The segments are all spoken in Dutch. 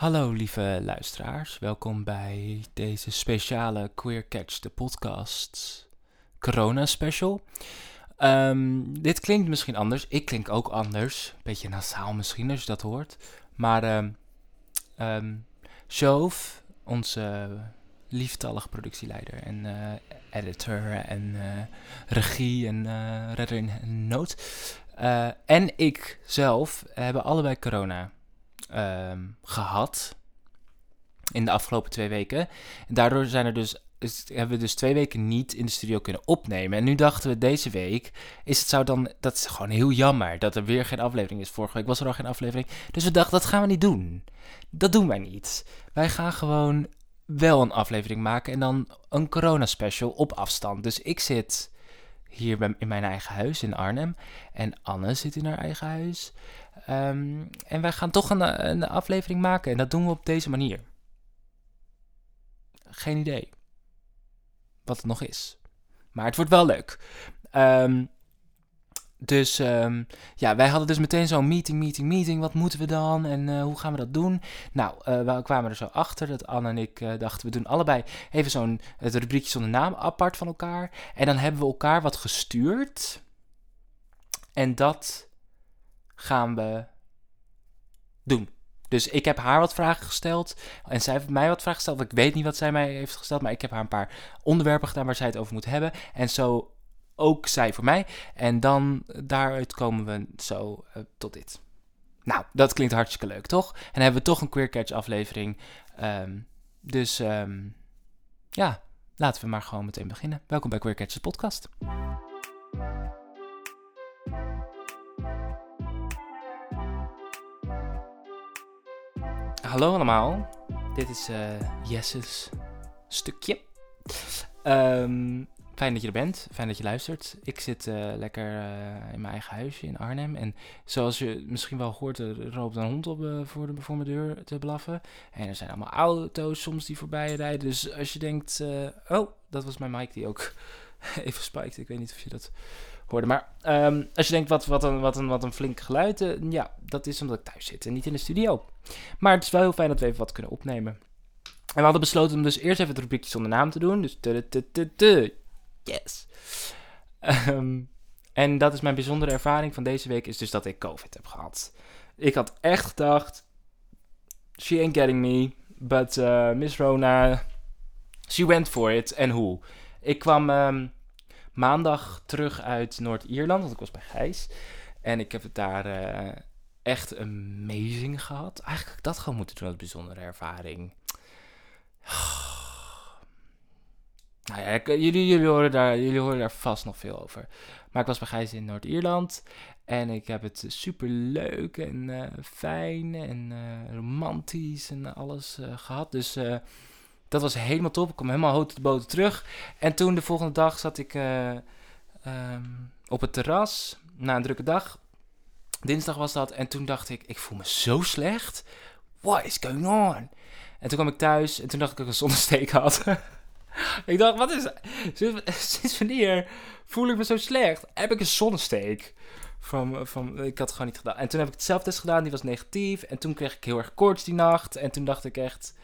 Hallo lieve luisteraars, welkom bij deze speciale Queer Catch, de podcast corona special. Ehm, dit klinkt misschien anders, ik klink ook anders, beetje nasaal misschien als je dat hoort. Maar um, onze lieftallige productieleider en uh, editor en uh, regie en uh, redder in nood. en ik zelf hebben allebei corona um, gehad in de afgelopen twee weken. En daardoor zijn er dus, hebben we dus twee weken niet in de studio kunnen opnemen. En nu dachten we deze week, is het zou dan, dat is gewoon heel jammer dat er weer geen aflevering is. Vorige week was er al geen aflevering. Dus we dachten, dat gaan we niet doen. Dat doen wij niet. Wij gaan gewoon wel een aflevering maken en dan een corona special op afstand. Dus ik zit hier in mijn eigen huis in Arnhem en Anne zit in haar eigen huis. Um, en wij gaan toch een, een, aflevering maken en dat doen we op deze manier. Geen idee wat het nog is. Maar het wordt wel leuk. Um, dus um, ja, wij hadden dus meteen zo'n meeting, meeting, meeting. Wat moeten we dan en uh, hoe gaan we dat doen? Nou, uh, we kwamen er zo achter dat Anne en ik uh, dachten, we doen allebei even zo'n rubriekje zonder naam apart van elkaar. En dan hebben we elkaar wat gestuurd. En dat gaan we doen. Dus ik heb haar wat vragen gesteld en zij heeft mij wat vragen gesteld. Ik weet niet wat zij mij heeft gesteld, maar ik heb haar een paar onderwerpen gedaan waar zij het over moet hebben. En zo ook zij voor mij. En dan daaruit komen we zo uh, tot dit. Nou, dat klinkt hartstikke leuk, toch? En hebben we toch een Queer Catch aflevering. Um, dus um, ja, laten we maar gewoon meteen beginnen. Welkom bij Queer Catch, podcast. Hallo allemaal, dit is uh, Jesse's stukje. Um, fijn dat je er bent, fijn dat je luistert. Ik zit uh, lekker uh, in mijn eigen huisje in Arnhem. En zoals je misschien wel hoort, er loopt een hond op uh, voor, de, voor mijn deur te blaffen. En er zijn allemaal auto's soms die voorbij rijden. Dus als je denkt, oh, dat was mijn mic die ook even spijkt. Ik weet niet of je dat hoorde. Maar um, als je denkt, wat, wat, een, wat, een, wat een flink geluid. ja, dat is omdat ik thuis zit en niet in de studio. Maar het is wel heel fijn dat we even wat kunnen opnemen. En we hadden besloten om dus eerst even het rubriekje zonder naam te doen. Dus yes. Um, en dat is mijn bijzondere ervaring van deze week, is dus dat ik COVID heb gehad. Ik had echt gedacht, she ain't getting me, but uh, Miss Rona, she went for it. En hoe? Ik kwam um, maandag terug uit Noord-Ierland, want ik was bij Gijs. En ik heb het daar uh, echt amazing gehad. Eigenlijk had ik dat gewoon moeten doen als bijzondere ervaring. Nou ja, jullie, jullie, horen daar, jullie vast nog veel over. Maar ik was bij in Noord-Ierland. En ik heb het super leuk en uh, fijn en uh, romantisch en alles gehad. Dus dat was helemaal top. Ik kwam helemaal hoog de boten terug. En toen de volgende dag zat ik um, op het terras na een drukke dag. Dinsdag was dat. En toen dacht ik, ik voel me zo slecht. What is going on? En toen kwam ik thuis en toen dacht ik dat ik een zonnesteek had. ik dacht, wat is Sinds wanneer voel ik me zo slecht? Heb ik een zonnesteek? Van, van, ik had het gewoon niet gedaan. En toen heb ik het zelftest gedaan, die was negatief. En toen kreeg ik heel erg koorts die nacht. En toen dacht ik echt,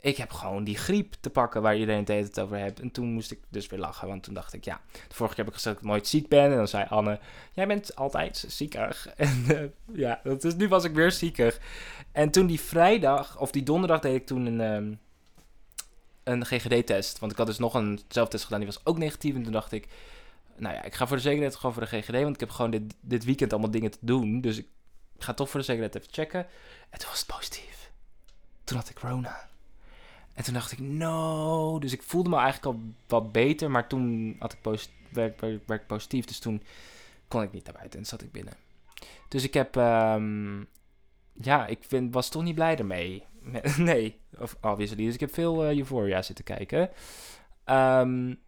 ik heb gewoon die griep te pakken waar iedereen het over heeft. En toen moest ik dus weer lachen, want toen dacht ik, ja, de vorige keer heb ik gezegd dat ik nooit ziek ben. En dan zei Anne, jij bent altijd ziekig. En uh, ja, dus nu was ik weer ziekig. En toen die vrijdag, of die donderdag deed ik toen een... Um, een GGD-test. Want ik had dus nog een zelftest gedaan, die was ook negatief. En toen dacht ik, nou ja, ik ga voor de zekerheid gewoon voor de GGD. Want ik heb gewoon dit, dit weekend allemaal dingen te doen. Dus ik ga toch voor de zekerheid even checken. En toen was het positief. Toen had ik corona. En toen dacht ik, no. Dus ik voelde me eigenlijk al wat beter. Maar toen had ik werd positief. Dus toen kon ik niet naar buiten en zat ik binnen. Dus ik heb, um, ja, ik vind, was toch niet blij ermee. nee, of obviously. Dus ik heb veel uh, Euphoria zitten kijken. Um,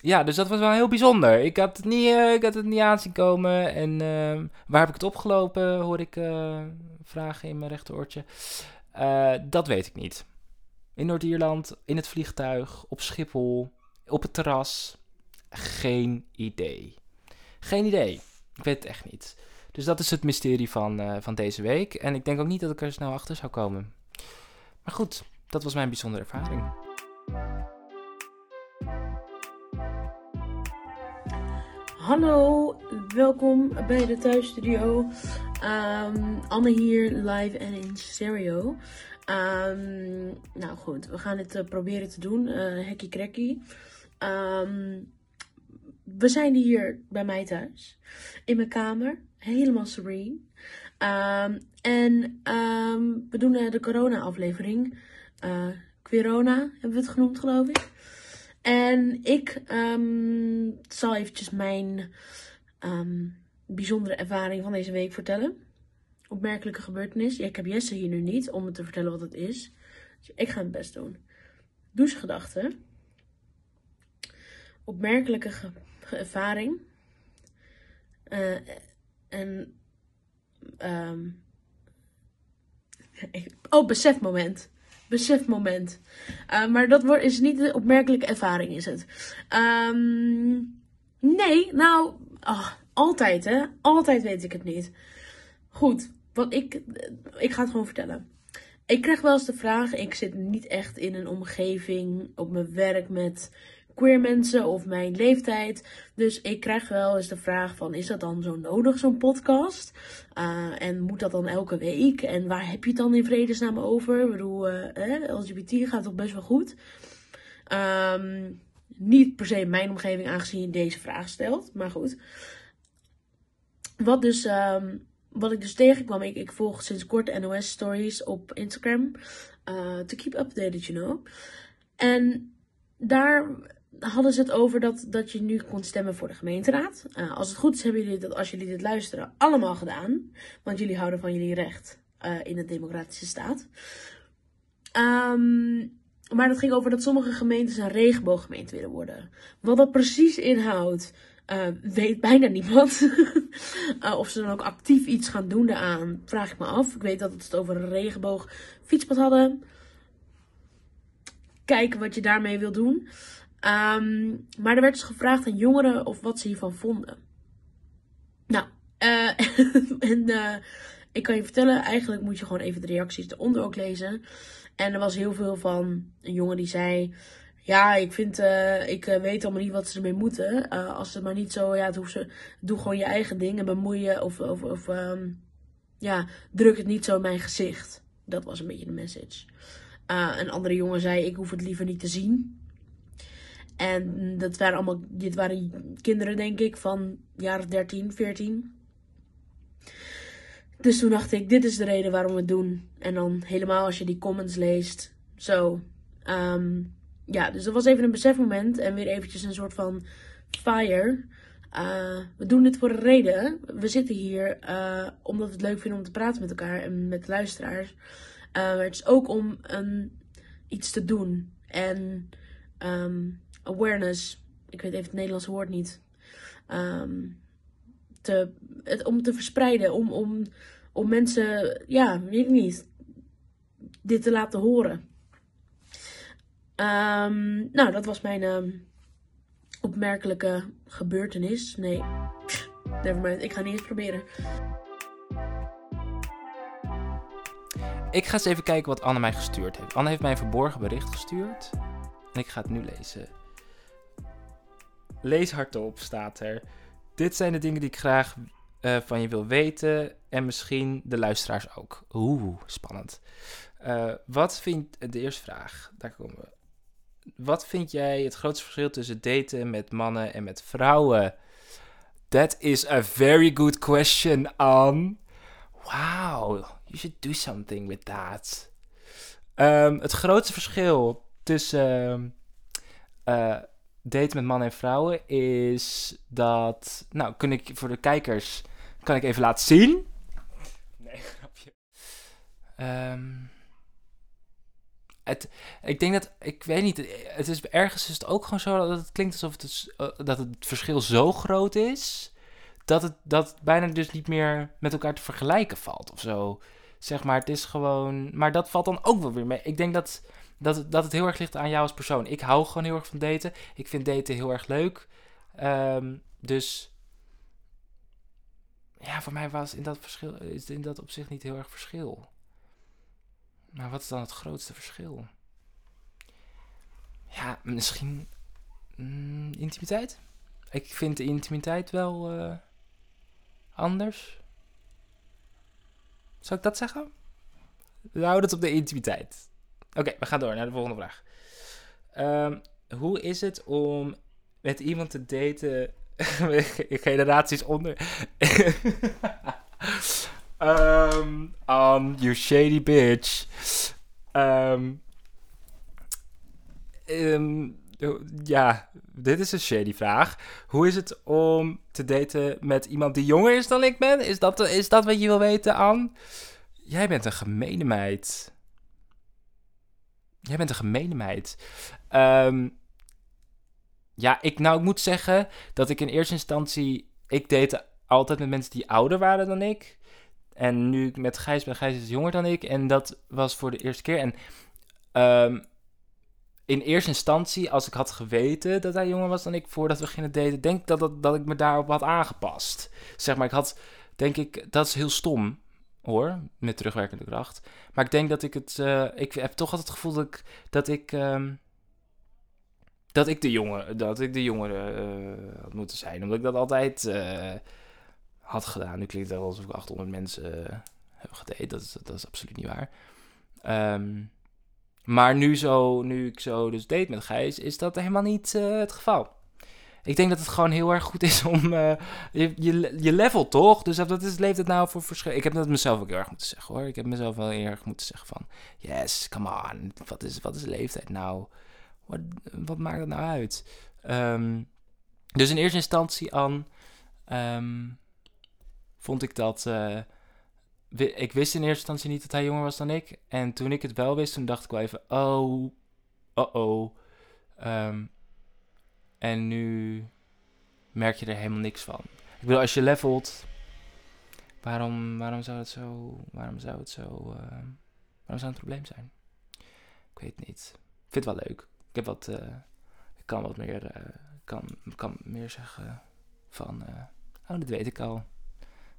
ja, dus dat was wel heel bijzonder. Ik had het niet, uh, ik had het niet aanzien komen. En uh, waar heb ik het opgelopen, hoor ik uh, vragen in mijn rechteroortje. dat weet ik niet. In Noord-Ierland, in het vliegtuig, op Schiphol, op het terras. Geen idee. Geen idee. Ik weet het echt niet. Dus dat is het mysterie van, eh, van deze week. En ik denk ook niet dat ik er snel achter zou komen. Maar goed, dat was mijn bijzondere ervaring. Hallo, welkom bij de thuisstudio. Um, Anne hier, live en in stereo. Um, nou goed, we gaan het uh, proberen te doen. Uh, hekkie. Um, we zijn hier bij mij thuis. In mijn kamer. Helemaal serene. En we doen uh, de corona aflevering. Quirona hebben we het genoemd geloof ik. En ik um, zal eventjes mijn bijzondere ervaring van deze week vertellen. Opmerkelijke gebeurtenis. Ik heb Jesse hier nu niet om te vertellen wat het is. Dus ik ga het best doen. Douchegedachten. Opmerkelijke ervaring. Uh, en... Um, oh, besefmoment besefmoment. Uh, maar dat is niet een opmerkelijke ervaring, is het. Um, nee, nou, oh, altijd hè. Altijd weet ik het niet. Goed, wat ik, ik ga het gewoon vertellen. Ik krijg wel eens de vraag, ik zit niet echt in een omgeving op mijn werk met queer mensen of mijn leeftijd. Dus ik krijg wel eens de vraag van, is dat dan zo nodig, zo'n podcast? Uh, en moet dat dan elke week? En waar heb je het dan in vredesnaam over? Ik bedoel, uh, LGBT gaat toch best wel goed? Um, niet per se mijn omgeving, aangezien je deze vraag stelt. Maar goed. Wat dus... Um, wat ik dus tegenkwam, ik, volg sinds kort NOS stories op Instagram. Uh, to keep updated, you know. En daar hadden ze het over dat, dat je nu kon stemmen voor de gemeenteraad. Uh, als het goed is, hebben jullie dat, als jullie dit luisteren, allemaal gedaan. Want jullie houden van jullie recht uh, in de democratische staat. Um, maar dat ging over dat sommige gemeentes een regenbooggemeente willen worden. Wat dat precies inhoudt, uh, weet bijna niemand. of ze dan ook actief iets gaan doen daaraan, vraag ik me af. Ik weet dat het over een regenboog fietspad hadden. Kijken wat je daarmee wil doen. Um, maar er werd dus gevraagd aan jongeren of wat ze hiervan vonden. Nou, uh, en uh, ik kan je vertellen, eigenlijk moet je gewoon even de reacties eronder ook lezen. En er was heel veel van een jongen die zei... Ja, ik vind, uh, ik weet allemaal niet wat ze ermee moeten. als het maar niet zo, ja, ze, doe gewoon je eigen ding en bemoeien of, of, of um, ja, druk het niet zo in mijn gezicht. Dat was een beetje de message. een andere jongen zei, ik hoef het liever niet te zien. En dat waren allemaal, dit waren kinderen, denk ik, van jaar 13, 14. Dus toen dacht ik, dit is de reden waarom we het doen. En dan helemaal als je die comments leest. Zo. Um, ja, dus dat was even een besefmoment. En weer eventjes een soort van fire. Uh, we doen dit voor een reden. We zitten hier uh, omdat we het leuk vinden om te praten met elkaar en met luisteraars. Uh, maar het is ook om um, iets te doen. En um, awareness, ik weet even het Nederlandse woord niet, um, te, het, om te verspreiden, om, om, om mensen, ja, weet ik niet, dit te laten horen. Um, nou, dat was mijn um, opmerkelijke gebeurtenis. Nee, nevermind, ik ga niet eens proberen. Ik ga eens even kijken wat Anne mij gestuurd heeft. Anne heeft mij een verborgen bericht gestuurd. En ik ga het nu lezen. Lees hardop, staat er. Dit zijn de dingen die ik graag uh, van je wil weten. En misschien de luisteraars ook. Oeh, spannend. Uh, wat vindt. De eerste vraag, daar komen we. Wat vind jij het grootste verschil tussen daten met mannen en met vrouwen? That is a very good question, Anne. Wow, you should do something with that. Um, het grootste verschil tussen daten met mannen en vrouwen is dat. Nou, kun ik voor de kijkers. Kan ik even laten zien? Nee, grapje. Um, het, ik denk dat. Ik weet niet. Het is ergens is het ook gewoon zo dat het klinkt alsof het, dat het verschil zo groot is. Dat het, dat het bijna dus niet meer met elkaar te vergelijken valt of zo. Zeg maar, het is gewoon. Maar dat valt dan ook wel weer mee. Ik denk dat dat, dat het heel erg ligt aan jou als persoon. Ik hou gewoon heel erg van daten. Ik vind daten heel erg leuk. Um, dus ja, voor mij was in dat verschil, is in dat opzicht niet heel erg verschil. Maar wat is dan het grootste verschil? Ja, misschien mm, intimiteit. Ik vind de intimiteit wel eh, anders. Zou ik dat zeggen? We houden het op de intimiteit. Oké, we gaan door naar de volgende vraag. Ehm, hoe is het om met iemand te daten generaties onder. um, um, you shady bitch. Um, ja, dit is een shady vraag. Hoe is het om te daten met iemand die jonger is dan ik ben? Is dat, is dat wat je wil weten, Anne? Jij bent een gemene meid. Jij bent een gemene meid. Um, ja, ik, nou, ik moet zeggen dat ik in eerste instantie... Ik date altijd met mensen die ouder waren dan ik. En nu ik met Gijs ben, Gijs is jonger dan ik. En dat was voor de eerste keer. En um, in eerste instantie, als ik had geweten dat hij jonger was dan ik voordat we gingen daten, denk ik dat, dat, dat ik me daarop had aangepast. Zeg maar, ik had, denk ik, dat is heel stom hoor, met terugwerkende kracht. Maar ik denk dat ik het, uh, ik heb toch altijd het gevoel dat ik, dat ik um, dat ik de jongen, dat ik de jongere uh, had moeten zijn. Omdat ik dat altijd uh, had gedaan. Nu klinkt het alsof ik 800 mensen heb gedate. Dat is, dat is absoluut niet waar. Um, maar nu, zo, nu ik zo dus date met Gijs, is dat helemaal niet het geval. Ik denk dat het gewoon heel erg goed is om je, je, je level toch? Dus dat is, leeft het nou voor verschil? Ik heb dat mezelf ook heel erg moeten zeggen hoor. Ik heb mezelf wel heel erg moeten zeggen van... Yes, come on. Wat is, wat is leeftijd nou? wat, wat maakt het nou uit? Um, dus in eerste instantie aan um, vond ik dat. Uh, ik wist in eerste instantie niet dat hij jonger was dan ik. En toen ik het wel wist, toen dacht ik wel even: oh, oh, oh. Um, en nu merk je er helemaal niks van. Ik bedoel, als je levelt, waarom, waarom zou het zo, waarom zou het zo, uh, waarom zou het een probleem zijn? Ik weet het niet. Ik vind het wel leuk. Ik heb wat, uh, ik kan wat meer, uh, kan, kan meer zeggen van, oh, dat weet ik al.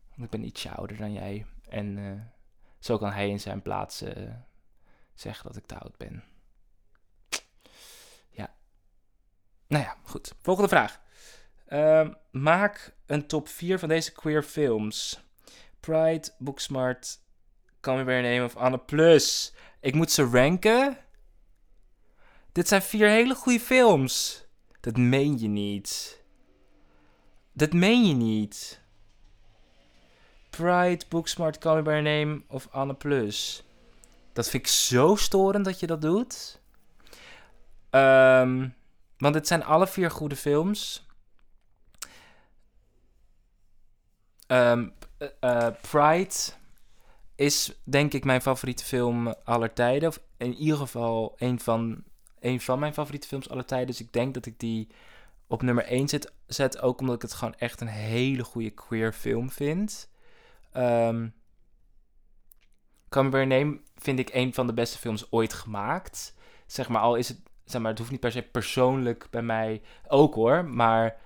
Want ik ben ietsje ouder dan jij. En zo kan hij in zijn plaats zeggen dat ik te oud ben. Ja. Nou ja, goed. Volgende vraag. Uh, maak een top 4 van deze queer films. Pride, Booksmart, Call Me By Your Name of Anne Plus. Ik moet ze ranken. Dit zijn vier hele goede films. Dat meen je niet. Dat meen je niet. Pride, Booksmart, Call Me By Your Name of Anne Plus. Dat vind ik zo storend dat je dat doet. Um, want het zijn alle vier goede films. Um, uh, Pride is denk ik mijn favoriete film aller tijden. Of in ieder geval een van een van mijn favoriete films aller tijden. Dus ik denk dat ik die op nummer 1 zet, zet. Ook omdat ik het gewoon echt een hele goede queer film vind. Um, Come Name vind ik een van de beste films ooit gemaakt. Zeg maar, al is het... Zeg maar, het hoeft niet per se persoonlijk bij mij ook hoor. Maar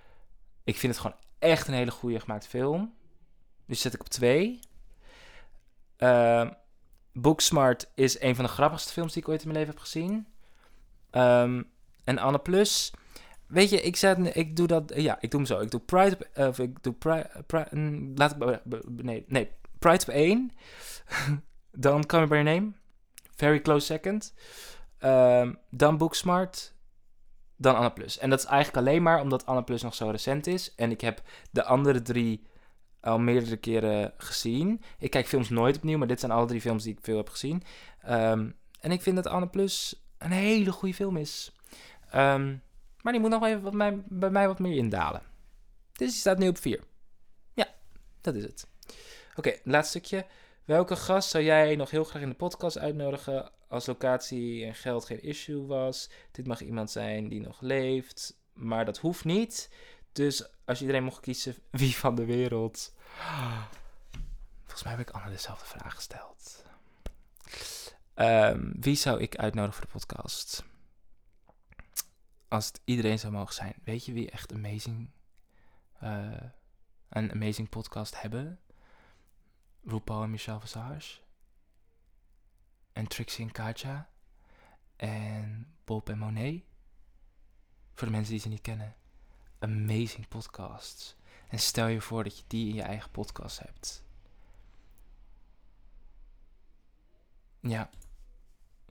ik vind het gewoon echt een hele goede gemaakte film. Dus zet ik op 2. Uh, ehm, Booksmart is een van de grappigste films die ik ooit in mijn leven heb gezien. Um, en Anne Plus. Weet je, ik, zet, ik doe dat. Ja, ik doe hem zo. Ik doe Pride. Uh, of ik doe Pride. Pri, mm, laat ik. Nee, nee. Pride op 1. dan Come By Your Name. Very close second. Um, dan Booksmart. Dan Anne Plus. En dat is eigenlijk alleen maar omdat Anne Plus nog zo recent is. En ik heb de andere drie al meerdere keren gezien. Ik kijk films nooit opnieuw, maar dit zijn alle drie films die ik veel heb gezien. Um, en ik vind dat Anne Plus een hele goede film is. Um, maar die moet nog even wat mij, bij mij wat meer indalen. Dus die staat nu op 4. Ja, dat is het. Oké, okay, laatste stukje. Welke gast zou jij nog heel graag in de podcast uitnodigen als locatie en geld geen issue was? Dit mag iemand zijn die nog leeft, maar dat hoeft niet. Dus als iedereen mocht kiezen, wie van de wereld? Volgens mij heb ik Anne dezelfde vraag gesteld. Um, wie zou ik uitnodigen voor de podcast? Als het iedereen zou mogen zijn. Weet je wie echt amazing, uh, een amazing podcast hebben? RuPaul en Michelle Visage. En Trixie en Katja. En Bob en Monet. Voor de mensen die ze niet kennen. Amazing podcasts. En stel je voor dat je die in je eigen podcast hebt. Ja.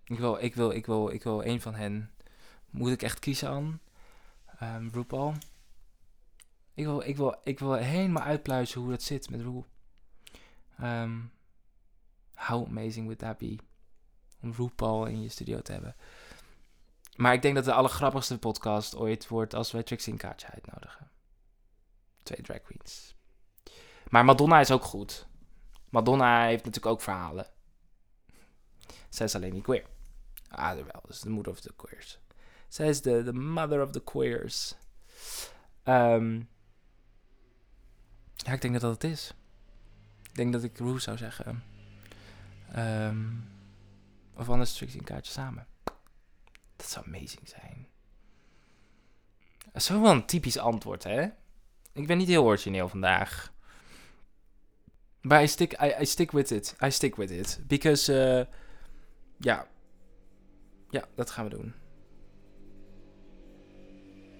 Ik wil, ik wil, ik wil, ik wil een van hen. Moet ik echt kiezen aan? Um, RuPaul. Ik wil, ik, wil, ik wil helemaal uitpluizen hoe dat zit met Ru. Um, how amazing would that be? Om RuPaul in je studio te hebben. Maar ik denk dat de allergrappigste podcast ooit wordt als wij Trixie en Katja uitnodigen. Twee drag queens. Maar Madonna is ook goed. Madonna heeft natuurlijk ook verhalen. Zij is alleen niet queer. Ah, wel. Dus de moeder of de queers. Zij is de, mother of the queers. Um, ja, ik denk dat dat het is. Ik denk dat ik Rue zou zeggen. Um, of anders Trixie en Kaartje samen. Dat zou amazing zijn. Dat is wel een typisch antwoord, hè? Ik ben niet heel origineel vandaag. Maar I stick, I, stick with it. I stick with it. Because, uh, ja. Ja, dat gaan we doen.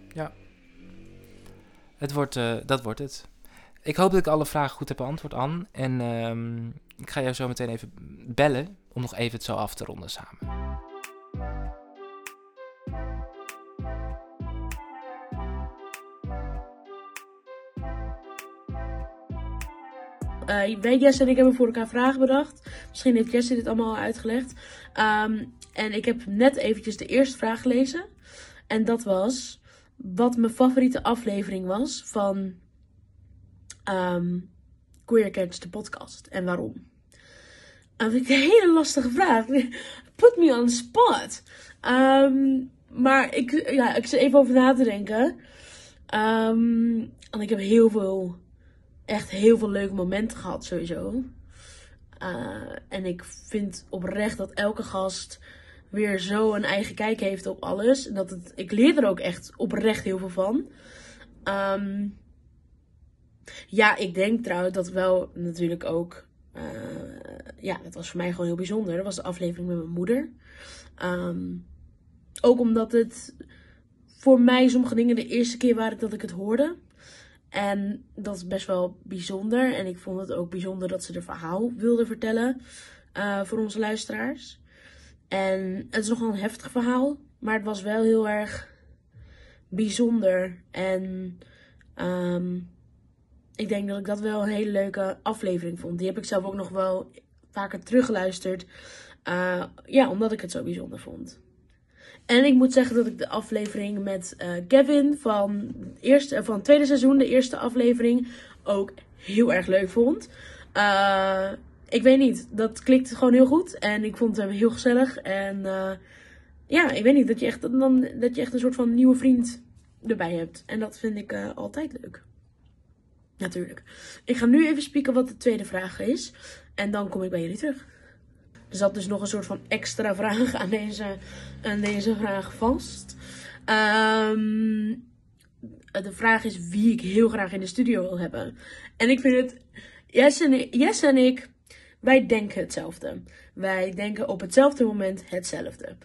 Ja. Het wordt, uh, dat wordt het. Ik hoop dat ik alle vragen goed heb beantwoord, Anne. En um, ik ga jou zo meteen even bellen om nog even het zo af te ronden samen. Uh, en ik hebben voor elkaar vragen bedacht. Misschien heeft Jesse dit allemaal al uitgelegd. Um, en ik heb net eventjes de eerste vraag gelezen. En dat was wat mijn favoriete aflevering was van um, Queer Catch, de podcast. En waarom? Dat vind ik een hele lastige vraag. Put me on the spot. Um, maar ik, ja, ik zit even over na te denken. Um, en ik heb heel veel, echt heel veel leuke momenten gehad sowieso. Uh, en ik vind oprecht dat elke gast weer zo een eigen kijk heeft op alles. En dat ik leer er ook echt oprecht heel veel van. Um, ja, ik denk trouwens dat wel natuurlijk ook. Uh, ja, dat was voor mij gewoon heel bijzonder. Dat was de aflevering met mijn moeder. Um, ook omdat het voor mij sommige dingen de eerste keer waren dat ik het hoorde. En dat is best wel bijzonder. En ik vond het ook bijzonder dat ze de verhaal wilde vertellen uh, voor onze luisteraars. En het is nogal een heftig verhaal, maar het was wel heel erg bijzonder. En um, ik denk dat ik dat wel een hele leuke aflevering vond. Die heb ik zelf ook nog wel vaker teruggeluisterd. Uh, ja, omdat ik het zo bijzonder vond. En ik moet zeggen dat ik de aflevering met uh, Kevin van, eerste, van het tweede seizoen, de eerste aflevering, ook heel erg leuk vond. Ik weet niet, dat klikte gewoon heel goed. En ik vond hem heel gezellig. En ja, ik weet niet, dat je, echt, dan, dat je echt een soort van nieuwe vriend erbij hebt. En dat vind ik altijd leuk. Natuurlijk. Ik ga nu even spieken wat de tweede vraag is. En dan kom ik bij jullie terug. Er zat dus nog een soort van extra vraag aan deze, aan deze vraag vast. Um, de vraag is wie ik heel graag in de studio wil hebben. En ik vind het. Jess en en ik wij denken hetzelfde. Wij denken op hetzelfde moment hetzelfde.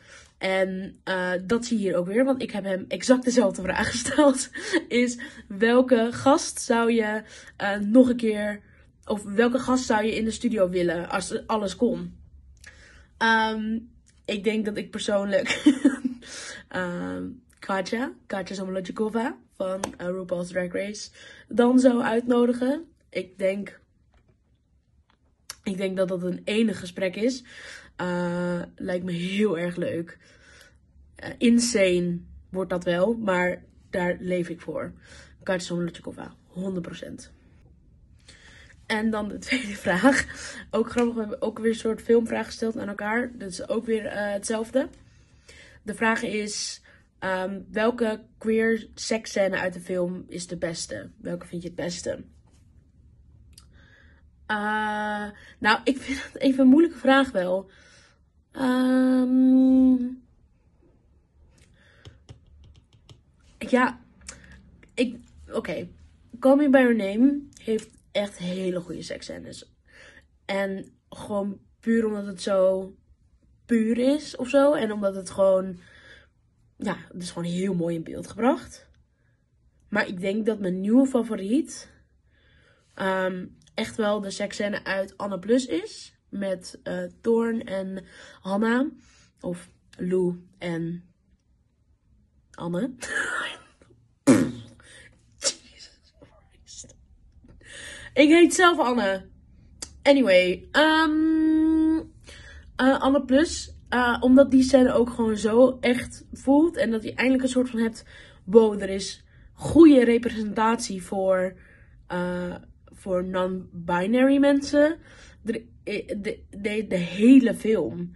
En uh, dat zie je hier ook weer, want ik heb hem exact dezelfde vraag gesteld. Is welke gast zou je uh, nog een keer, of welke gast zou je in de studio willen als alles kon? Um, ik denk dat ik persoonlijk um, Katja, Katja Somolodjikova van uh, RuPaul's Drag Race, dan zou uitnodigen. Ik denk ik denk dat dat een enig gesprek is. Uh, lijkt me heel erg leuk. Uh, insane wordt dat wel, maar daar leef ik voor. Katja Lutjekova, 100%. En dan de tweede vraag. Ook grappig, we hebben ook weer een soort filmvraag gesteld aan elkaar. Dat is ook weer uh, hetzelfde. De vraag is: um, welke queer seksscène uit de film is de beste? Welke vind je het beste? Nou, ik vind het even een moeilijke vraag wel. Um, ja, ik. Oké. Okay. By Your Name heeft echt hele goede seksscènes. En gewoon puur omdat het zo puur is of zo. En omdat het gewoon, ja, het is gewoon heel mooi in beeld gebracht. Maar ik denk dat mijn nieuwe favoriet ehm, echt wel de seksscène uit Anne Plus is. Met uh, Thorn en Hanna. Of Lou en Anne. Ik heet zelf Anne. Anyway, um, uh, Anne Plus. Uh, omdat die scène ook gewoon zo echt voelt. En dat je eindelijk een soort van hebt. Wow, er is goede representatie voor, voor non-binary mensen. De, de, de, de hele film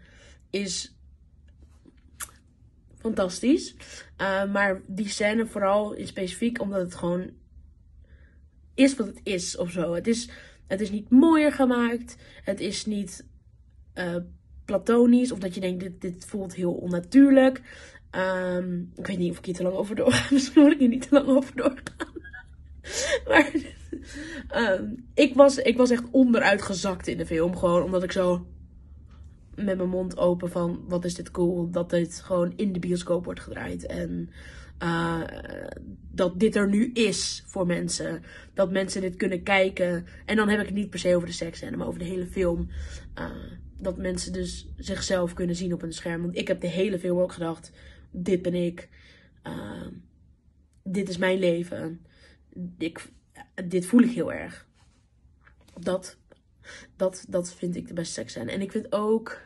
is fantastisch. Uh, maar die scène vooral in specifiek omdat het gewoon is wat het is of zo. Het is, het is niet mooier gemaakt. Het is niet uh, platonisch. Of dat je denkt, dit, dit voelt heel onnatuurlijk. Um, ik weet niet of ik hier te lang over doorga. Misschien moet ik hier niet te lang over doorgaan. maar um, ik, was, ik was echt onderuit gezakt in de film. Gewoon omdat ik zo met mijn mond open van wat is dit cool. Dat dit gewoon in de bioscoop wordt gedraaid. En uh, dat dit er nu is voor mensen. Dat mensen dit kunnen kijken. En dan heb ik het niet per se over de seks, maar over de hele film. Uh, dat mensen dus zichzelf kunnen zien op een scherm. Want ik heb de hele film ook gedacht: dit ben ik. Uh, dit is mijn leven. Ik, dit voel ik heel erg. Dat, dat, dat vind ik de beste seks zijn. En ik vind ook.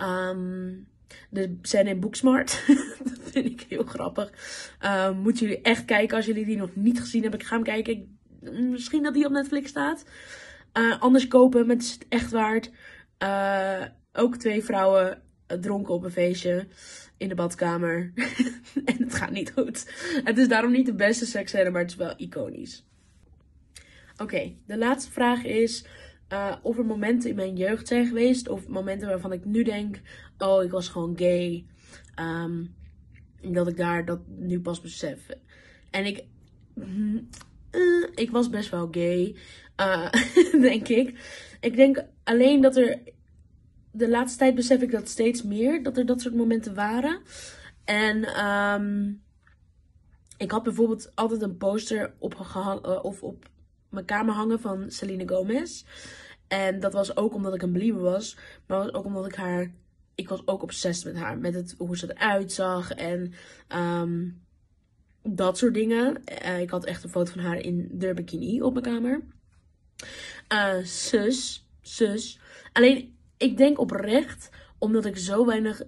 Um, de scène in Booksmart. dat vind ik heel grappig. Uh, moeten jullie echt kijken als jullie die nog niet gezien hebben. Ik ga hem kijken. Misschien dat die op Netflix staat. Uh, anders kopen, het echt waard. Uh, ook twee vrouwen dronken op een feestje in de badkamer. en het gaat niet goed. Het is daarom niet de beste seksscène, maar het is wel iconisch. Oké, de laatste vraag is uh, of er momenten in mijn jeugd zijn geweest. Of momenten waarvan ik nu denk: oh, ik was gewoon gay. Um, dat ik daar dat nu pas besef. En ik. Uh, ik was best wel gay. Uh, denk ik. Ik denk alleen dat er. De laatste tijd besef ik dat steeds meer. Dat er dat soort momenten waren. En. Um, ik had bijvoorbeeld altijd een poster opgehangen. Of op mijn kamer hangen van Selena Gomez. En dat was ook omdat ik een believer was. Maar was ook omdat ik haar. Ik was ook obsessief met haar. Met het, hoe ze eruit zag. En um, dat soort dingen. Uh, ik had echt een foto van haar in de bikini op mijn kamer. Uh, zus. Zus. Alleen, ik denk oprecht. Omdat ik zo weinig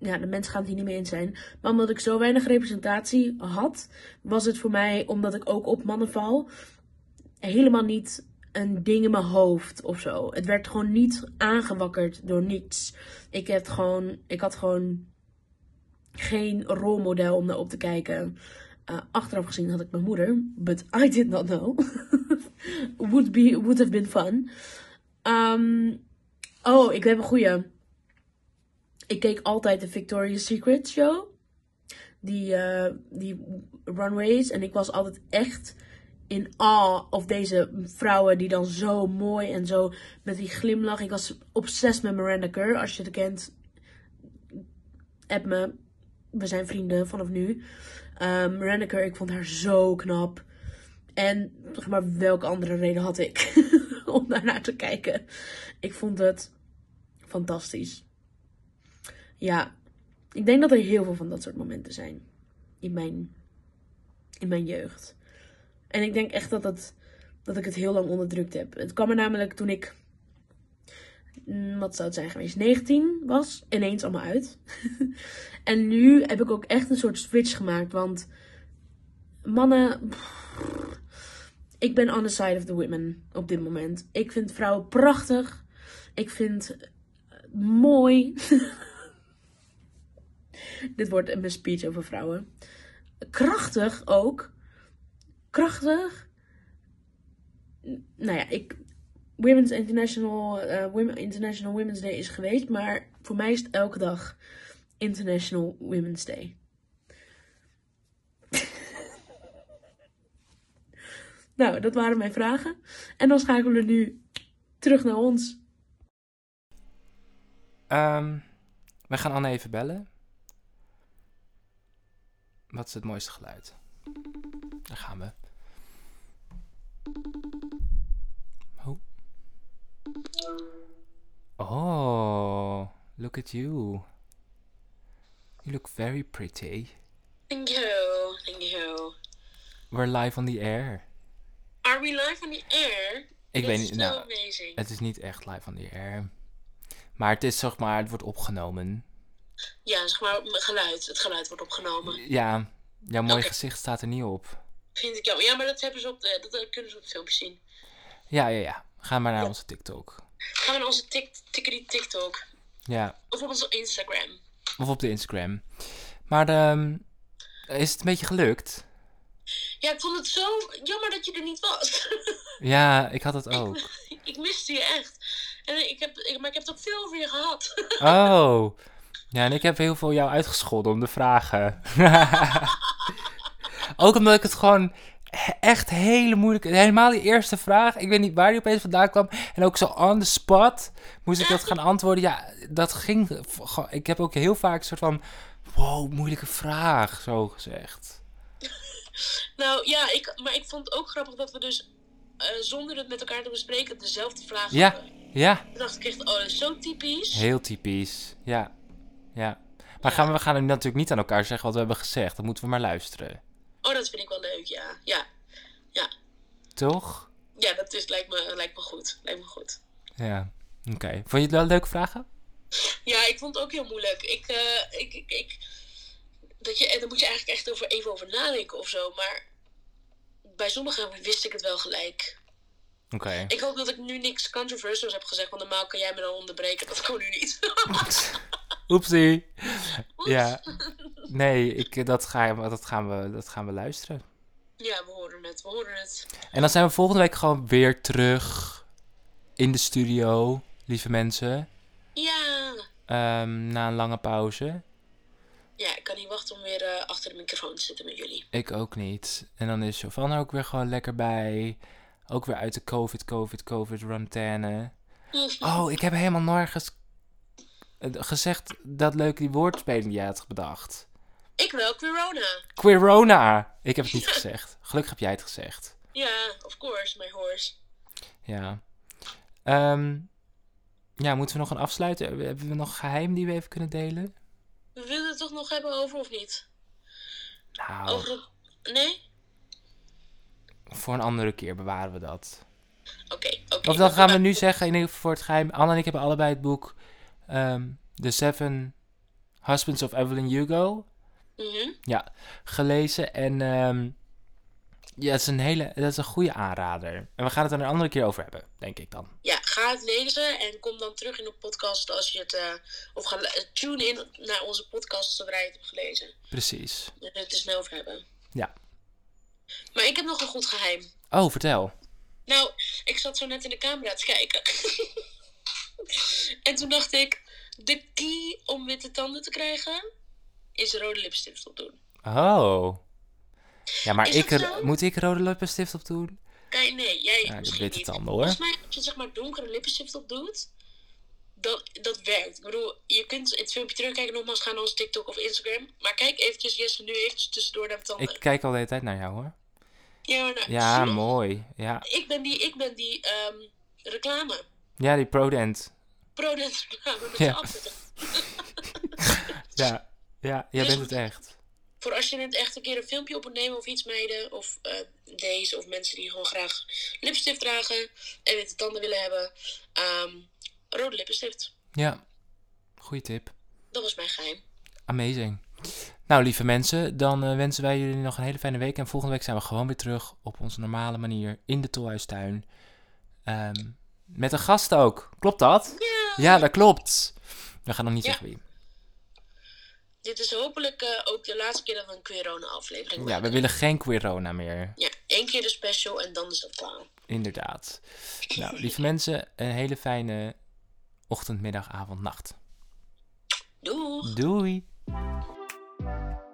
ja, de mensen gaan het hier niet mee eens zijn. Maar omdat ik zo weinig representatie had, was het voor mij, omdat ik ook op mannen val, helemaal niet een ding in mijn hoofd of zo. Het werd gewoon niet aangewakkerd door niets. Ik, heb gewoon, ik had gewoon geen rolmodel om naar op te kijken. Uh, achteraf gezien had ik mijn moeder, but I did not know. would, be, would have been fun. Um, oh, ik heb een goeie. Ik keek altijd de Victoria's Secret show. Die, uh, die runways. En ik was altijd echt in awe of deze vrouwen die dan zo mooi en zo met die glimlach. Ik was obsessief met Miranda Kerr. Als je het kent, app me. We zijn vrienden vanaf nu. Um, Miranda Kerr, ik vond haar zo knap. En zeg maar, welke andere reden had ik om daar naar te kijken? Ik vond het fantastisch. Ja, ik denk dat er heel veel van dat soort momenten zijn in mijn, in mijn jeugd. En ik denk echt dat, het, dat ik het heel lang onderdrukt heb. Het kwam er namelijk toen ik, mm, wat zou het zijn geweest, 19 was, ineens allemaal uit. en nu heb ik ook echt een soort switch gemaakt. Want mannen, ik ben on the side of the women op dit moment. Ik vind vrouwen prachtig. Ik vind mooi. Dit wordt een speech over vrouwen. Krachtig ook krachtig. Nou ja, ik. Women's International, uh, Women, International Women's Day is geweest. Maar voor mij is het elke dag International Women's Day. nou, dat waren mijn vragen. En dan schakelen we nu terug naar ons. Ehm, we gaan Anne even bellen. Wat is het mooiste geluid? Daar gaan we. Oh. Oh, look at you. You look very pretty. Thank you, thank you. We're live on the air. Are we live on the air? Ik This weet is niet, nou, amazing. het is niet echt live on the air. Maar het is zeg maar, het wordt opgenomen. Ja, zeg maar geluid. Het geluid wordt opgenomen. Ja, jouw mooi gezicht staat er niet op. Vind ik jammer. Ja, maar dat, hebben ze op de, dat kunnen ze op het filmpje zien. Ja, ja, ja. Ga maar naar Ja. onze TikTok. Gaan we naar onze tik, tikkerie TikTok. Ja, Of op onze Instagram. of op de Instagram. Maar ehm, is het een beetje gelukt? Ja, ik vond het zo jammer dat je er niet was. Ja, ik had het ook. ik miste je echt. En ik heb, ik, maar ik heb het ook veel over je gehad. Oh. Ja, en ik heb heel veel jou uitgescholden om de vragen. Ook omdat ik het gewoon echt hele moeilijk... Helemaal die eerste vraag, ik weet niet waar die opeens vandaan kwam. En ook zo on the spot moest ik dat gaan antwoorden. Ja, dat ging... Ik heb ook heel vaak een soort van... Wow, moeilijke vraag, zo gezegd. nou ja, ik, maar ik vond het ook grappig dat we dus eh, zonder het met elkaar te bespreken dezelfde vraag Ja. hadden. Ja, Toen dacht ik echt, oh, dat is zo typisch. heel typisch. Ja, ja. Maar gaan we, we gaan nu natuurlijk niet aan elkaar zeggen wat we hebben gezegd. Dan moeten we maar luisteren. Oh, dat vind ik wel leuk, ja. Ja, Toch? ja dat is, lijkt, me, lijkt me goed. Lijkt me goed. Ja. Oké. Vond je het wel leuke vragen? Ja, ik vond het ook heel moeilijk. Ik, eh, ik, ik, ik, dat je, en daar moet je eigenlijk echt over, even over nadenken of zo. Maar bij sommigen wist ik het wel gelijk. Oké. Ik hoop dat ik nu niks controversials heb gezegd, want normaal kan jij me dan onderbreken. Dat kan nu niet. Oepsie. Ja. Nee, ik, dat, gaan we, dat, gaan we, dat gaan we luisteren. Ja, we horen het. We horen het. En dan zijn we volgende week gewoon weer terug in de studio, lieve mensen. Ja. Ehm, na een lange pauze. Ja, ik kan niet wachten om weer eh, achter de microfoon te zitten met jullie. Ik ook niet. En dan is Giovanna ook weer gewoon lekker bij. Ook weer uit de COVID, COVID, COVID rantaine. Oh, ik heb helemaal nergens eh, gezegd dat leuke die woordspeling jij had bedacht. Ik wel, Corona. Queerona! Ik heb het niet gezegd. Gelukkig heb jij het gezegd. Ja, of course, my horse. Ja. Ehm, ja, moeten we nog een afsluiten? Hebben we nog geheim die we even kunnen delen? We willen het toch nog hebben over of niet? Nou, Over. Nee? Voor een andere keer bewaren we dat. Oké, oké. Of dan gaan we nu zeggen, in ieder geval voor het geheim. Anne en ik hebben allebei het boek ehm, The Seven Husbands of Evelyn Hugo Mhm. gelezen. En ehm, ja, het is een hele, dat is een goede aanrader. En we gaan het er een andere keer over hebben, denk ik dan. Ja, ga het lezen en kom dan terug in de podcast als je het... eh, of ga eh, tune in naar onze podcast zodra je het hebt gelezen. Precies. En het er snel over hebben. Ja. Maar ik heb nog een goed geheim. Oh, vertel. Nou, ik zat zo net in de camera te kijken. en toen dacht ik, de key om witte tanden te krijgen is rode lipstift opdoen. Oh. Ja, maar ik, zo? moet ik rode lippenstift op doen? Kijk, nee, jij Ja, misschien witte niet. tanden hoor. Volgens mij, als je zeg maar donkere lippenstift op doet, dat, dat werkt. Ik bedoel, je kunt het filmpje terugkijken, nogmaals gaan naar onze TikTok of Instagram. Maar kijk eventjes, Jesse, nu eventjes tussendoor naar de tanden. Ik kijk al de hele tijd naar jou hoor. Ja, nou, mooi. Ja, Ik ben die, ik ben die ehm, reclame. ja die Prodent. Prodent reclame met Ja. de. Ja, ja jij Dus- bent het echt. Voor als je het echt een keer een filmpje op moet nemen of iets meiden. Of eh, deze of mensen die gewoon graag lipstift dragen en witte tanden willen hebben. ehm, rode lippenstift. Ja, goeie tip. Dat was mijn geheim. Amazing. Nou, lieve mensen, dan eh, wensen wij jullie nog een hele fijne week. En volgende week zijn we gewoon weer terug op onze normale manier in de Tolhuistuin. Ehm, met een gast ook. Klopt dat? Ja. Ja, dat klopt. We gaan nog niet Ja. zeggen wie. Dit is hopelijk eh, ook de laatste keer dat we een Queerona aflevering Ja, we willen geen Queerona meer. Ja, één keer de special en dan is dat klaar. Inderdaad. Nou, lieve mensen, een hele fijne ochtend, middag, avond, nacht. Doei! Doei! you